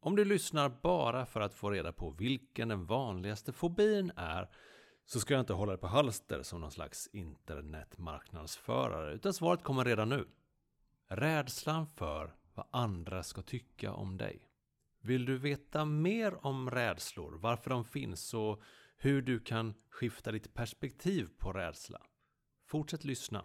Om du lyssnar bara för att få reda på vilken den vanligaste fobin är så ska jag inte hålla dig på halster som någon slags internetmarknadsförare, utan svaret kommer redan nu. Rädslan för vad andra ska tycka om dig. Vill du veta mer om rädslor, varför de finns och hur du kan skifta ditt perspektiv på rädsla? Fortsätt lyssna.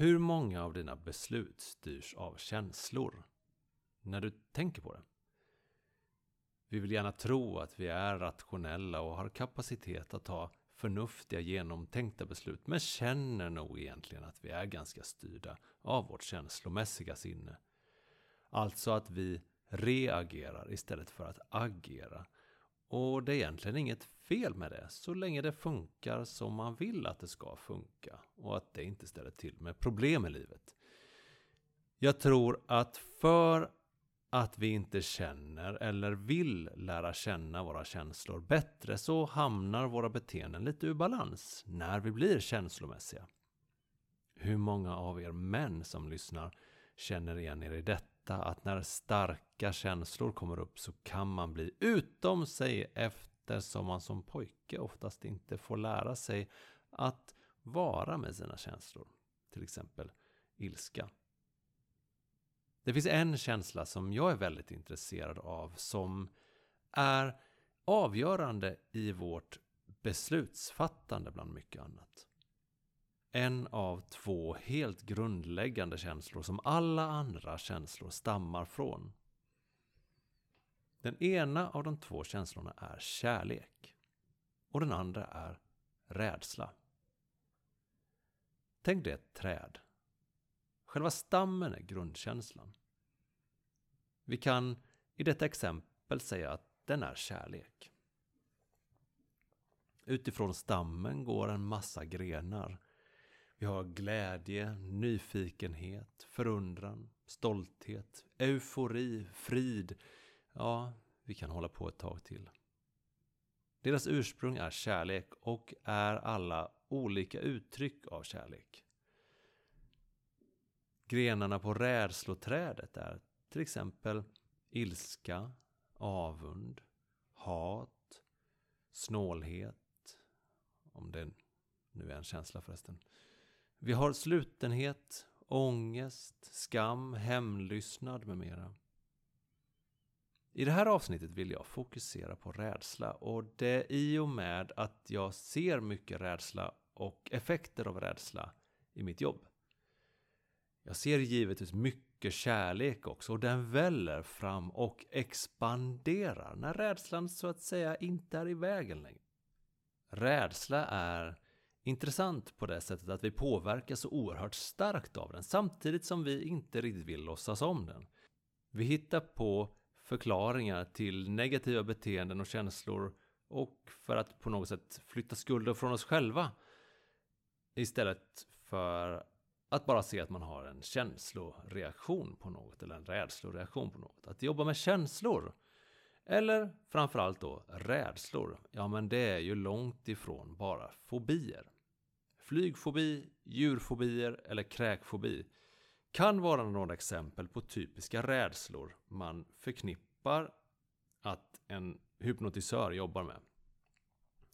Hur många av dina beslut styrs av känslor? När du tänker på det. Vi vill gärna tro att vi är rationella och har kapacitet att ta förnuftiga, genomtänkta beslut, men känner nog egentligen att vi är ganska styrda av vårt känslomässiga sinne. Alltså att vi reagerar istället för att agera. Och det är egentligen inget fel med det, så länge det funkar som man vill att det ska funka och att det inte ställer till med problem i livet. Jag tror att för att vi inte känner eller vill lära känna våra känslor bättre så hamnar våra beteenden lite ur balans när vi blir känslomässiga. Hur många av er män som lyssnar känner igen er i detta att när starka känslor kommer upp så kan man bli utom sig som man som pojke oftast inte får lära sig att vara med sina känslor. Till exempel ilska. Det finns en känsla som jag är väldigt intresserad av som är avgörande i vårt beslutsfattande bland mycket annat. En av två helt grundläggande känslor som alla andra känslor stammar från. Den ena av de två känslorna är kärlek och den andra är rädsla. Tänk dig ett träd. Själva stammen är grundkänslan. Vi kan i detta exempel säga att den är kärlek. Utifrån stammen går en massa grenar. Vi har glädje, nyfikenhet, förundran, stolthet, eufori, frid. Ja, vi kan hålla på ett tag till. Deras ursprung är kärlek och är alla olika uttryck av kärlek. Grenarna på rädsloträdet är till exempel ilska, avund, hat, snålhet, om det nu är en känsla förresten. Vi har slutenhet, ångest, skam, hämndlystnad med mera. I det här avsnittet vill jag fokusera på rädsla och det i och med att jag ser mycket rädsla och effekter av rädsla i mitt jobb. Jag ser givetvis mycket kärlek också och den väller fram och expanderar när rädslan så att säga inte är i vägen längre. Rädsla är intressant på det sättet att vi påverkas så oerhört starkt av den samtidigt som vi inte riktigt vill låtsas om den. Vi hittar på förklaringar till negativa beteenden och känslor och för att på något sätt flytta skulden från oss själva istället för att bara se att man har en känsloreaktion på något eller en rädsloreaktion på något. Att jobba med känslor eller framförallt då rädslor. Ja, men det är ju långt ifrån bara fobier. Flygfobi, djurfobier eller kräkfobi kan vara några exempel på typiska rädslor man förknippar att en hypnotisör jobbar med.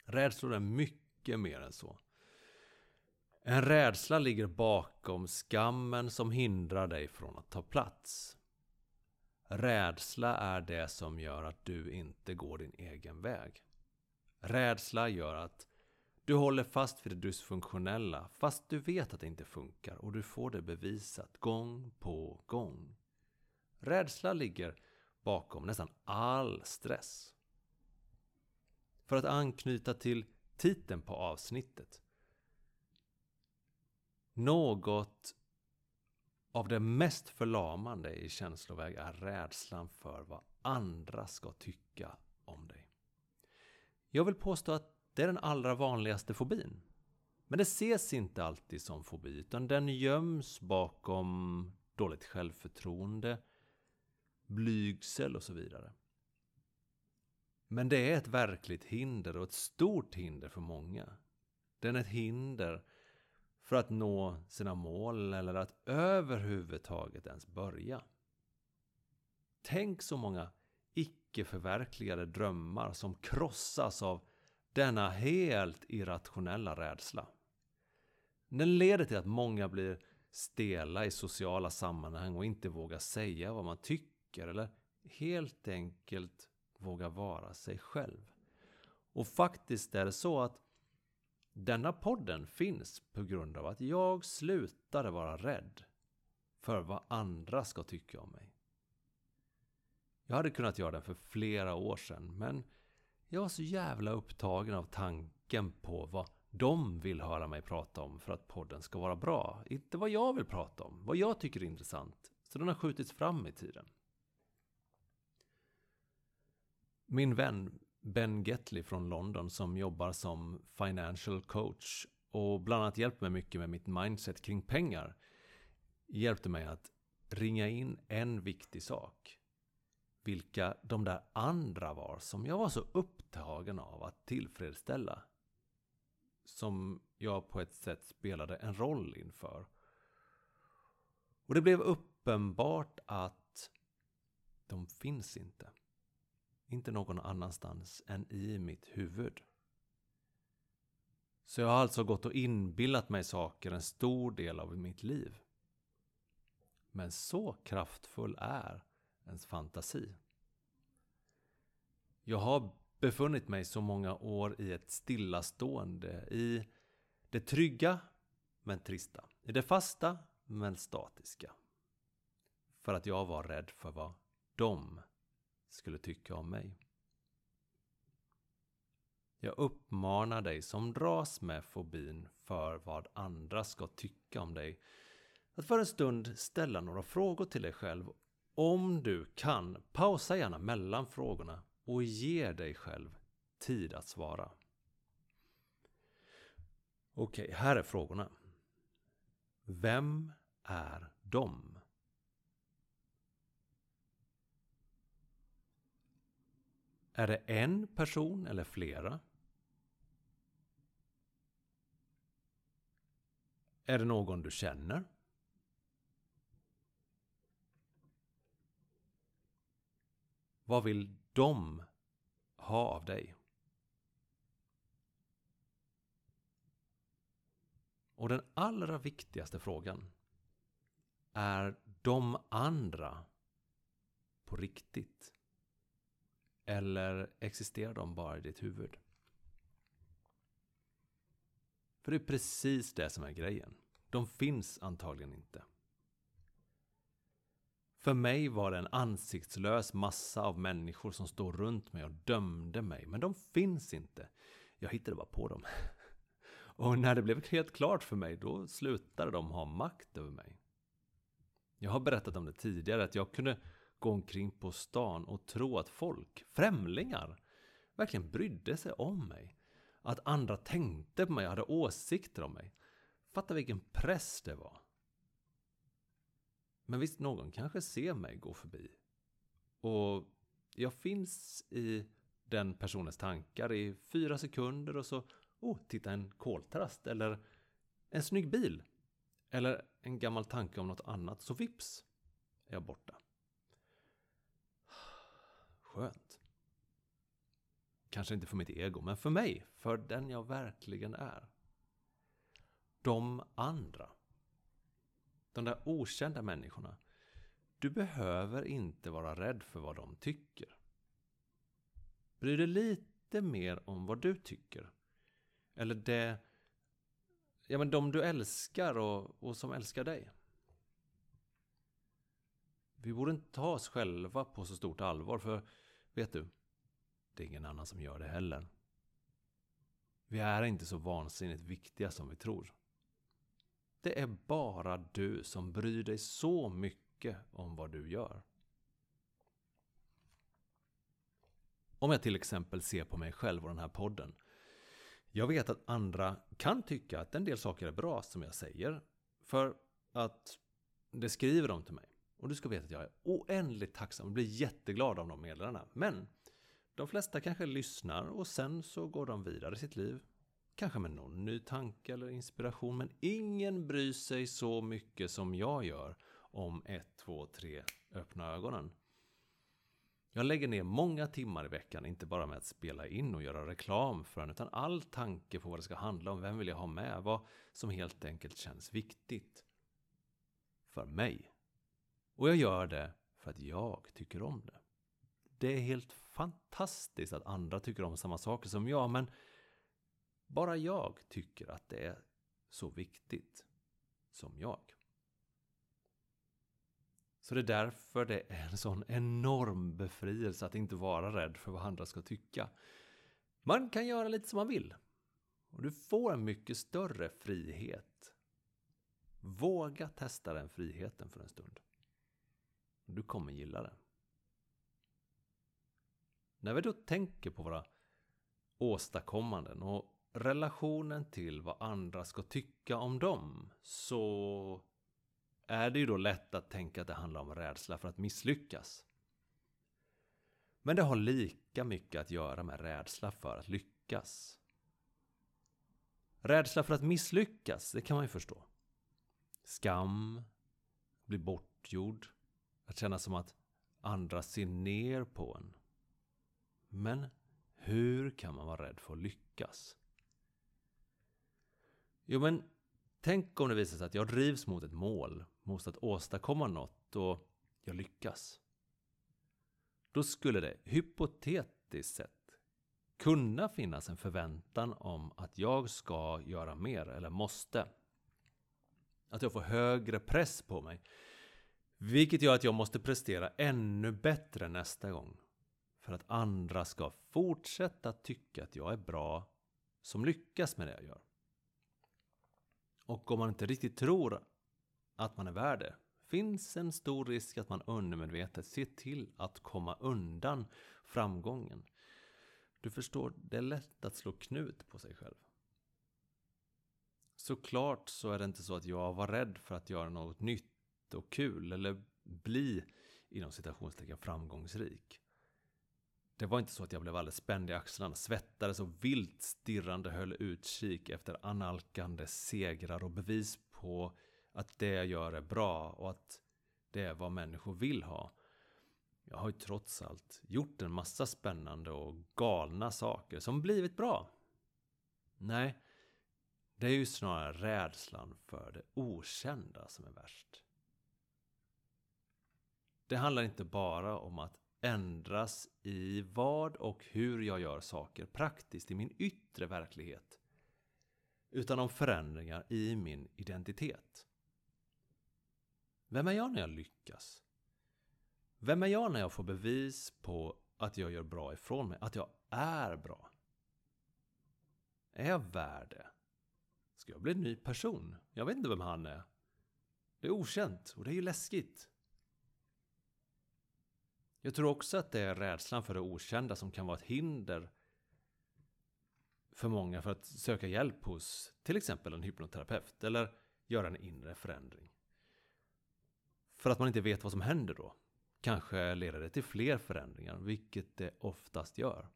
Rädslor är mycket mer än så. En rädsla ligger bakom skammen som hindrar dig från att ta plats. Rädsla är det som gör att du inte går din egen väg. Rädsla gör att du håller fast vid det dysfunktionella fast du vet att det inte funkar och du får det bevisat gång på gång. Rädsla ligger bakom nästan all stress. För att anknyta till titeln på avsnittet. Något av det mest förlamande i känsloväg är rädslan för vad andra ska tycka om dig. Jag vill påstå att det är den allra vanligaste fobin. Men det ses inte alltid som fobi, utan den göms bakom dåligt självförtroende, blygsel och så vidare. Men det är ett verkligt hinder och ett stort hinder för många. Den är ett hinder för att nå sina mål eller att överhuvudtaget ens börja. Tänk så många icke-förverkligade drömmar som krossas av denna helt irrationella rädsla. Den leder till att många blir stela i sociala sammanhang och inte vågar säga vad man tycker eller helt enkelt våga vara sig själv. Och faktiskt är det så att denna podden finns på grund av att jag slutade vara rädd för vad andra ska tycka om mig. Jag hade kunnat göra den för flera år sedan, men jag var så jävla upptagen av tanken på vad de vill höra mig prata om för att podden ska vara bra. Inte vad jag vill prata om, vad jag tycker är intressant. Så den har skjutits fram i tiden. Min vän Ben Getley från London som jobbar som financial coach och bland annat hjälper mig mycket med mitt mindset kring pengar hjälpte mig att ringa in en viktig sak. Vilka de där andra var som jag var så upptagen av att tillfredsställa. Som jag på ett sätt spelade en roll inför. Och det blev uppenbart att de finns inte. Inte någon annanstans än i mitt huvud. Så jag har alltså gått och inbillat mig saker en stor del av mitt liv. Men så kraftfull är ens fantasi. Jag har befunnit mig så många år i ett stillastående, i det trygga men trista, i det fasta men statiska. För att jag var rädd för vad de skulle tycka om mig. Jag uppmanar dig som dras med fobin för vad andra ska tycka om dig att för en stund ställa några frågor till dig själv. Om du kan, pausa gärna mellan frågorna och ger dig själv tid att svara. Okej, här är frågorna. Vem är de? Är det en person eller flera? Är det någon du känner? Vad vill de ha av dig? Och den allra viktigaste frågan. Är de andra på riktigt? Eller existerar de bara i ditt huvud? För det är precis det som är grejen. De finns antagligen inte. För mig var det en ansiktslös massa av människor som stod runt mig och dömde mig. Men de finns inte. Jag hittade bara på dem. Och när det blev helt klart för mig, då slutade de ha makt över mig. Jag har berättat om det tidigare, att jag kunde gå omkring på stan och tro att folk, främlingar, verkligen brydde sig om mig. Att andra tänkte på mig och hade åsikter om mig. Fatta vilken press det var. Men visst, någon kanske ser mig gå förbi. Och jag finns i den personens tankar i fyra sekunder och så, oh, titta en koltrast eller en snygg bil. Eller en gammal tanke om något annat, så vips är jag borta. Skönt. Kanske inte för mitt ego, men för mig, för den jag verkligen är. De andra. De där okända människorna. Du behöver inte vara rädd för vad de tycker. Bry dig lite mer om vad du tycker. Eller det... Ja, men de du älskar och, och som älskar dig. Vi borde inte ta oss själva på så stort allvar, för vet du? Det är ingen annan som gör det heller. Vi är inte så vansinnigt viktiga som vi tror. Det är bara du som bryr dig så mycket om vad du gör. Om jag till exempel ser på mig själv och den här podden. Jag vet att andra kan tycka att en del saker är bra som jag säger. För att det skriver de till mig. Och du ska veta att jag är oändligt tacksam och blir jätteglad av de meddelandena. Men de flesta kanske lyssnar och sen så går de vidare i sitt liv. Kanske med någon ny tanke eller inspiration. Men ingen bryr sig så mycket som jag gör om ett, två, tre öppna ögonen. Jag lägger ner många timmar i veckan, inte bara med att spela in och göra reklam för den, utan all tanke på vad det ska handla om, vem vill jag ha med, vad som helt enkelt känns viktigt. För mig. Och jag gör det för att jag tycker om det. Det är helt fantastiskt att andra tycker om samma saker som jag, men bara jag tycker att det är så viktigt som jag. Så det är därför det är en sån enorm befrielse att inte vara rädd för vad andra ska tycka. Man kan göra lite som man vill. Och du får en mycket större frihet. Våga testa den friheten för en stund. Du kommer gilla den. När vi då tänker på våra åstadkommanden och relationen till vad andra ska tycka om dem så är det ju då lätt att tänka att det handlar om rädsla för att misslyckas. Men det har lika mycket att göra med rädsla för att lyckas. Rädsla för att misslyckas, det kan man ju förstå. Skam, bli bortgjord, att känna som att andra ser ner på en. Men hur kan man vara rädd för att lyckas? Jo, men tänk om det visar sig att jag drivs mot ett mål, mot att åstadkomma något och jag lyckas. Då skulle det hypotetiskt sett kunna finnas en förväntan om att jag ska göra mer eller måste. Att jag får högre press på mig. Vilket gör att jag måste prestera ännu bättre nästa gång. För att andra ska fortsätta tycka att jag är bra som lyckas med det jag gör. Och om man inte riktigt tror att man är värd det finns en stor risk att man undermedvetet ser till att komma undan framgången. Du förstår, det är lätt att slå knut på sig själv. Såklart så är det inte så att jag var rädd för att göra något nytt och kul eller bli inom citationstecken framgångsrik. Det var inte så att jag blev alldeles spänd i axlarna, svettades och vilt stirrande höll utkik efter analkande segrar och bevis på att det jag gör är bra och att det är vad människor vill ha. Jag har ju trots allt gjort en massa spännande och galna saker som blivit bra. Nej, det är ju snarare rädslan för det okända som är värst. Det handlar inte bara om att ändras i vad och hur jag gör saker praktiskt i min yttre verklighet. Utan om förändringar i min identitet. Vem är jag när jag lyckas? Vem är jag när jag får bevis på att jag gör bra ifrån mig? Att jag är bra? Är jag värd det? Ska jag bli en ny person? Jag vet inte vem han är. Det är okänt och det är ju läskigt. Jag tror också att det är rädslan för det okända som kan vara ett hinder för många för att söka hjälp hos till exempel en hypnoterapeut eller göra en inre förändring. För att man inte vet vad som händer då. Kanske leder det till fler förändringar, vilket det oftast gör.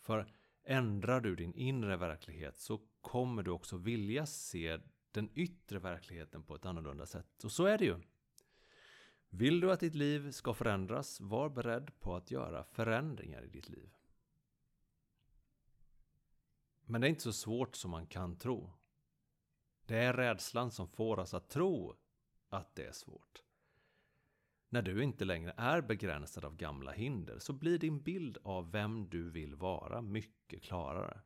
För ändrar du din inre verklighet så kommer du också vilja se den yttre verkligheten på ett annorlunda sätt. Och så är det ju. Vill du att ditt liv ska förändras, var beredd på att göra förändringar i ditt liv. Men det är inte så svårt som man kan tro. Det är rädslan som får oss att tro att det är svårt. När du inte längre är begränsad av gamla hinder så blir din bild av vem du vill vara mycket klarare.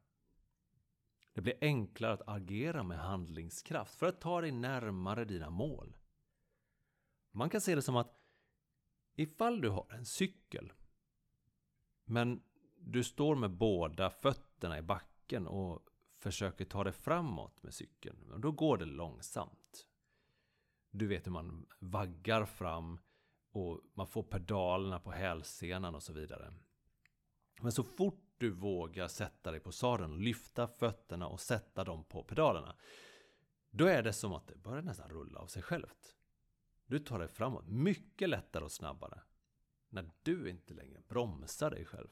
Det blir enklare att agera med handlingskraft för att ta dig närmare dina mål. Man kan se det som att ifall du har en cykel men du står med båda fötterna i backen och försöker ta dig framåt med cykeln, då går det långsamt. Du vet hur man vaggar fram och man får pedalerna på hälsenan och så vidare. Men så fort du vågar sätta dig på sadeln, lyfta fötterna och sätta dem på pedalerna, då är det som att det börjar nästan rulla av sig självt. Du tar dig framåt mycket lättare och snabbare när du inte längre bromsar dig själv.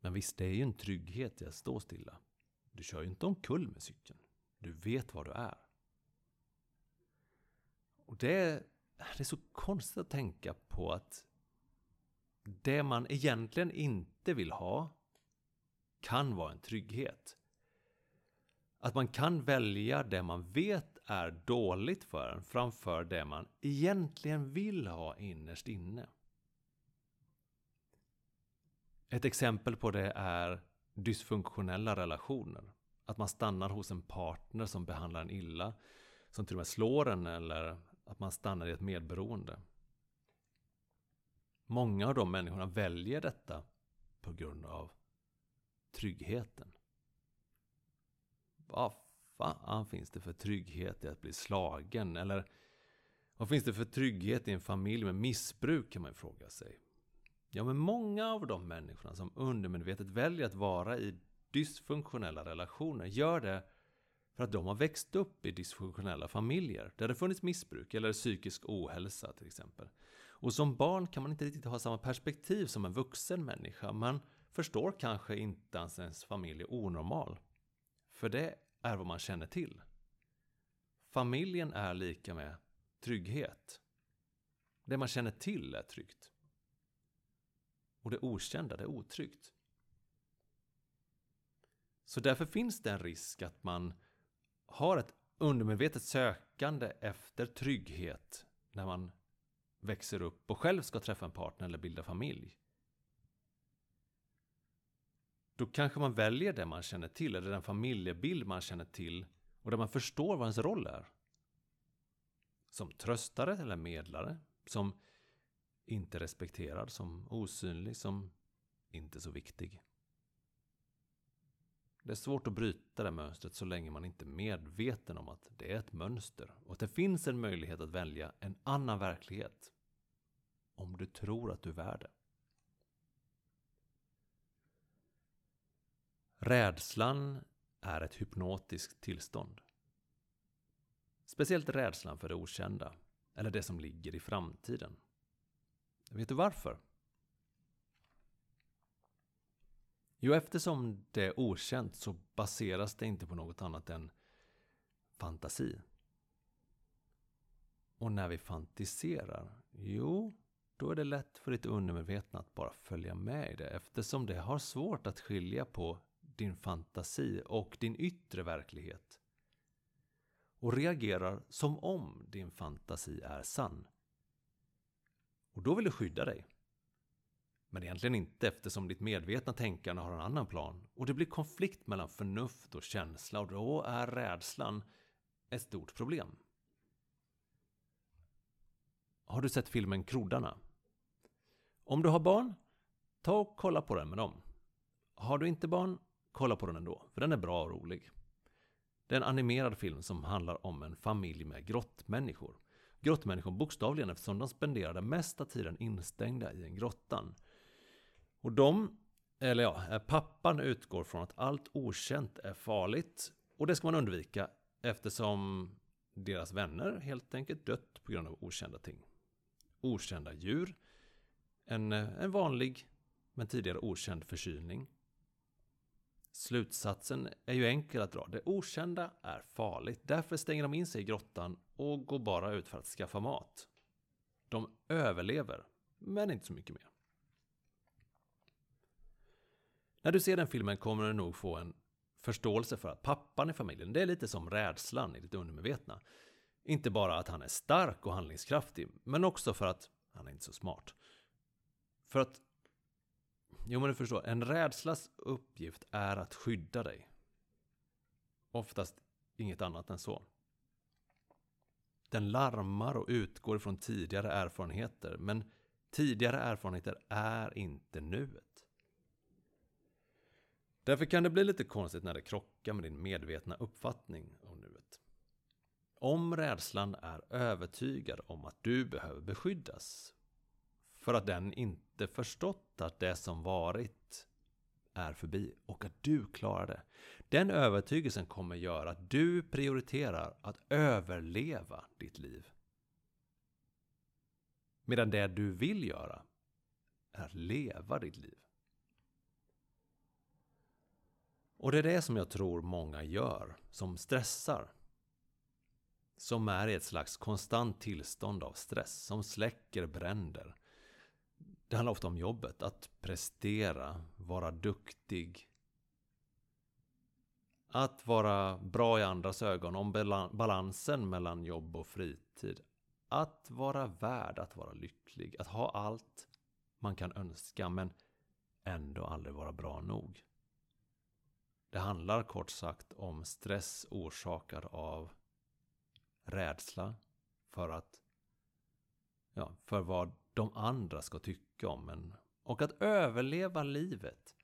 Men visst, det är ju en trygghet i att stå stilla. Du kör ju inte omkull med cykeln. Du vet var du är. Och det är, det är så konstigt att tänka på att det man egentligen inte vill ha kan vara en trygghet. Att man kan välja det man vet är dåligt för en framför det man egentligen vill ha innerst inne. Ett exempel på det är dysfunktionella relationer. Att man stannar hos en partner som behandlar en illa, som till och med slår en eller att man stannar i ett medberoende. Många av de människorna väljer detta på grund av tryggheten. Vad fan finns det för trygghet i att bli slagen? Eller vad finns det för trygghet i en familj med missbruk kan man fråga sig. Ja, men många av de människorna som undermedvetet väljer att vara i dysfunktionella relationer gör det för att de har växt upp i dysfunktionella familjer där det funnits missbruk eller psykisk ohälsa till exempel. Och som barn kan man inte riktigt ha samma perspektiv som en vuxen människa. Man förstår kanske inte ens ens familj är onormal. För det är vad man känner till. Familjen är lika med trygghet. Det man känner till är tryggt. Och det okända, det är otryggt. Så därför finns det en risk att man har ett undermedvetet sökande efter trygghet när man växer upp och själv ska träffa en partner eller bilda familj. Då kanske man väljer det man känner till, eller den familjebild man känner till och där man förstår vad ens roll är. Som tröstare eller medlare, som inte respekterad, som osynlig, som inte så viktig. Det är svårt att bryta det mönstret så länge man inte är medveten om att det är ett mönster och att det finns en möjlighet att välja en annan verklighet. Om du tror att du är värd det. Rädslan är ett hypnotiskt tillstånd. Speciellt rädslan för det okända, eller det som ligger i framtiden. Vet du varför? Jo, eftersom det är okänt så baseras det inte på något annat än fantasi. Och när vi fantiserar, jo, då är det lätt för ditt undermedvetna att bara följa med i det eftersom det har svårt att skilja på din fantasi och din yttre verklighet. Och reagerar som om din fantasi är sann. Och då vill du skydda dig. Men egentligen inte eftersom ditt medvetna tänkande har en annan plan. Och det blir konflikt mellan förnuft och känsla och då är rädslan ett stort problem. Har du sett filmen Kroddarna? Om du har barn, ta och kolla på den med dem. Har du inte barn, kolla på den ändå, för den är bra och rolig. Det är en animerad film som handlar om en familj med grottmänniskor. Grottmänniskor bokstavligen eftersom de spenderade mesta tiden instängda i en grottan. Och de, eller ja, eh, pappan utgår från att allt okänt är farligt och det ska man undvika eftersom deras vänner helt enkelt dött på grund av okända ting. Okända djur, en, eh, en vanlig men tidigare okänd förkylning. Slutsatsen är ju enkel att dra. Det okända är farligt. Därför stänger de in sig i grottan och går bara ut för att skaffa mat. De överlever, men inte så mycket mer. När du ser den filmen kommer du nog få en förståelse för att pappan i familjen, det är lite som rädslan i ditt undermedvetna. Inte bara att han är stark och handlingskraftig, men också för att han är inte så smart. För att, jo men du förstår, en rädslas uppgift är att skydda dig. Oftast inget annat än så. Den larmar och utgår från tidigare erfarenheter, men tidigare erfarenheter är inte nuet. Därför kan det bli lite konstigt när det krockar med din medvetna uppfattning om nuet. Om rädslan är övertygad om att du behöver beskyddas för att den inte förstått att det som varit är förbi och att du klarar det. Den övertygelsen kommer göra att du prioriterar att överleva ditt liv. Medan det du vill göra är att leva ditt liv. Och det är det som jag tror många gör, som stressar. Som är i ett slags konstant tillstånd av stress, som släcker bränder. Det handlar ofta om jobbet, att prestera, vara duktig. Att vara bra i andras ögon, om balansen mellan jobb och fritid. Att vara värd att vara lycklig, att ha allt man kan önska men ändå aldrig vara bra nog. Det handlar kort sagt om stress orsakad av rädsla för att ja, för vad de andra ska tycka om en och att överleva livet.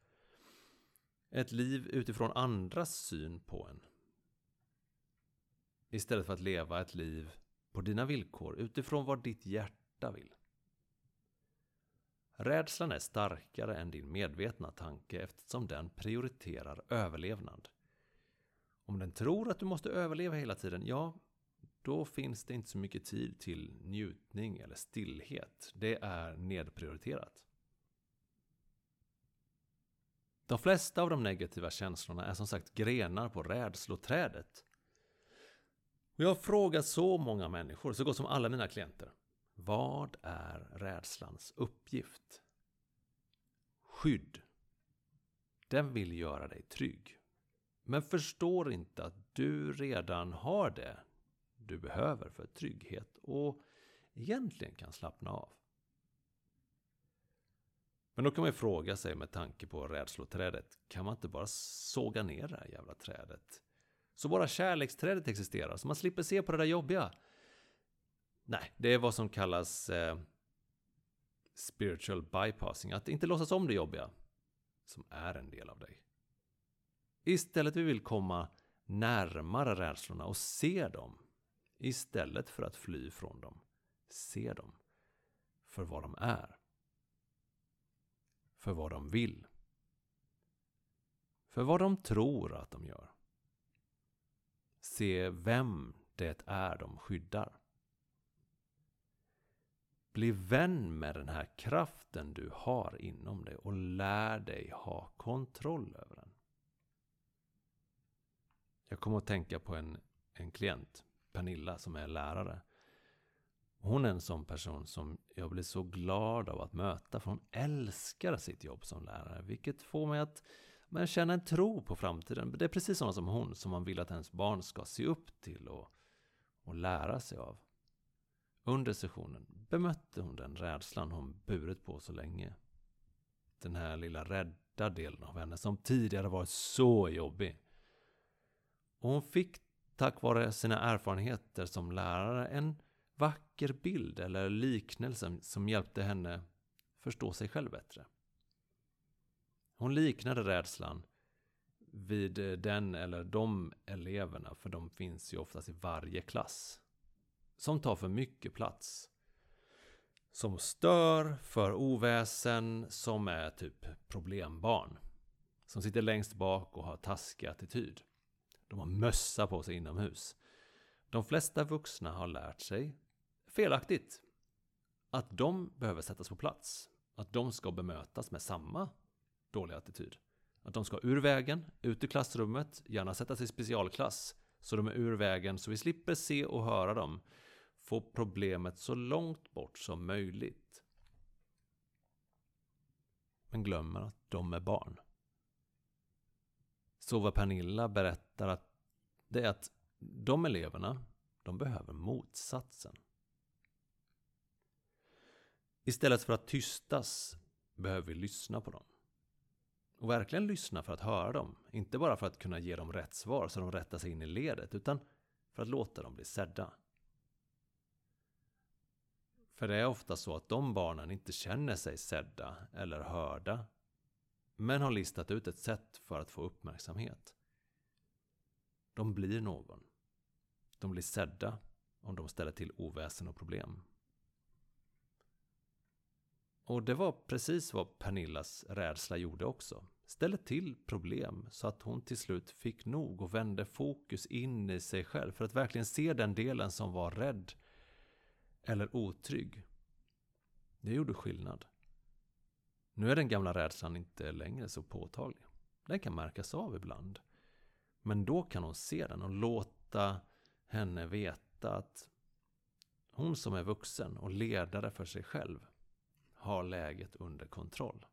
Ett liv utifrån andras syn på en. Istället för att leva ett liv på dina villkor utifrån vad ditt hjärta vill. Rädslan är starkare än din medvetna tanke eftersom den prioriterar överlevnad. Om den tror att du måste överleva hela tiden, ja, då finns det inte så mycket tid till njutning eller stillhet. Det är nedprioriterat. De flesta av de negativa känslorna är som sagt grenar på rädsloträdet. Och jag har frågat så många människor, så gott som alla mina klienter. Vad är rädslans uppgift? Skydd. Den vill göra dig trygg. Men förstår inte att du redan har det du behöver för trygghet och egentligen kan slappna av. Men då kan man ju fråga sig med tanke på rädsloträdet, kan man inte bara såga ner det här jävla trädet? Så bara kärleksträdet existerar, så man slipper se på det där jobbiga. Nej, det är vad som kallas eh, spiritual bypassing. Att inte låtsas om det jobbiga, som är en del av dig. Istället vi vill komma närmare rädslorna och se dem. Istället för att fly från dem. Se dem. För vad de är. För vad de vill. För vad de tror att de gör. Se vem det är de skyddar. Bli vän med den här kraften du har inom dig och lär dig ha kontroll över den. Jag kommer att tänka på en, en klient, Pernilla, som är lärare. Hon är en sån person som jag blir så glad av att möta, för hon älskar sitt jobb som lärare, vilket får mig att men känna en tro på framtiden. Det är precis sådana som hon som man vill att ens barn ska se upp till och, och lära sig av. Under sessionen bemötte hon den rädslan hon burit på så länge. Den här lilla rädda delen av henne som tidigare varit så jobbig. Och hon fick tack vare sina erfarenheter som lärare en vacker bild eller liknelse som hjälpte henne förstå sig själv bättre. Hon liknade rädslan vid den eller de eleverna, för de finns ju oftast i varje klass, som tar för mycket plats. Som stör, för oväsen, som är typ problembarn. Som sitter längst bak och har taskig attityd. De har mössa på sig inomhus. De flesta vuxna har lärt sig, felaktigt, att de behöver sättas på plats. Att de ska bemötas med samma dåliga attityd. Att de ska ur vägen, ut ur klassrummet, gärna sättas i specialklass. Så de är ur vägen så vi slipper se och höra dem. Få problemet så långt bort som möjligt. Men glömmer att de är barn. Så vad Pernilla berättar att det är att de eleverna, de behöver motsatsen. Istället för att tystas behöver vi lyssna på dem. Och verkligen lyssna för att höra dem. Inte bara för att kunna ge dem rätt svar så de rättar sig in i ledet, utan för att låta dem bli sedda. För det är ofta så att de barnen inte känner sig sedda eller hörda men har listat ut ett sätt för att få uppmärksamhet. De blir någon. De blir sedda om de ställer till oväsen och problem. Och det var precis vad Pernillas rädsla gjorde också. Ställde till problem så att hon till slut fick nog och vände fokus in i sig själv för att verkligen se den delen som var rädd eller otrygg. Det gjorde skillnad. Nu är den gamla rädslan inte längre så påtaglig. Den kan märkas av ibland. Men då kan hon se den och låta henne veta att hon som är vuxen och ledare för sig själv har läget under kontroll.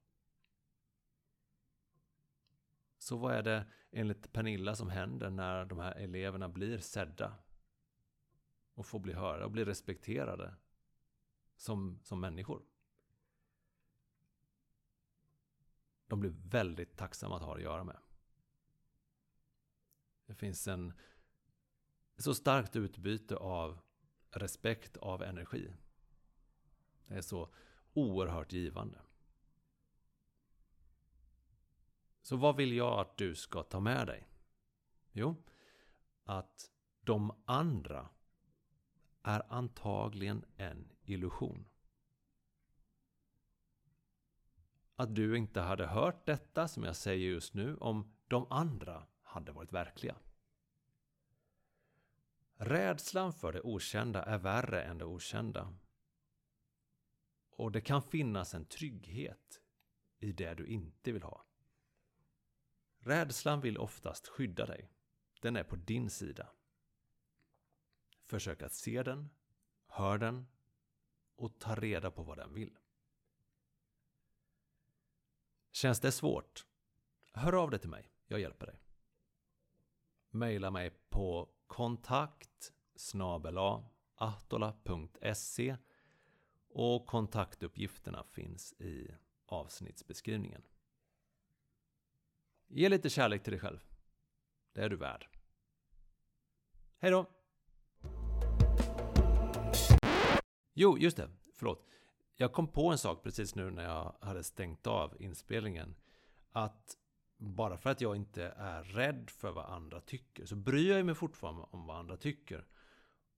Så vad är det enligt Pernilla som händer när de här eleverna blir sedda? Och får bli hörda och blir respekterade som, som människor? De blir väldigt tacksamma att ha att göra med. Det finns en så starkt utbyte av respekt, av energi. Det är så oerhört givande. Så vad vill jag att du ska ta med dig? Jo, att de andra är antagligen en illusion. Att du inte hade hört detta som jag säger just nu om de andra hade varit verkliga. Rädslan för det okända är värre än det okända. Och det kan finnas en trygghet i det du inte vill ha. Rädslan vill oftast skydda dig. Den är på din sida. Försök att se den, hör den och ta reda på vad den vill. Känns det svårt? Hör av dig till mig, jag hjälper dig. Maila mig på kontakt atola.se och kontaktuppgifterna finns i avsnittsbeskrivningen. Ge lite kärlek till dig själv. Det är du värd. Hej då! Jo, just det. Förlåt. Jag kom på en sak precis nu när jag hade stängt av inspelningen. Att bara för att jag inte är rädd för vad andra tycker så bryr jag mig fortfarande om vad andra tycker.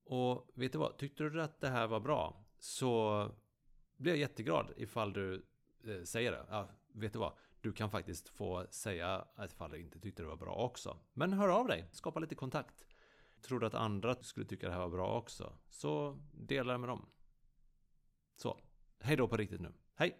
Och vet du vad? Tyckte du att det här var bra så blir jag jätteglad ifall du eh, säger det. Ja, vet du vad? Du kan faktiskt få säga ifall du inte tyckte det var bra också. Men hör av dig, skapa lite kontakt. Tror du att andra skulle tycka det här var bra också? Så dela det med dem. Så, hej då på riktigt nu. Hej!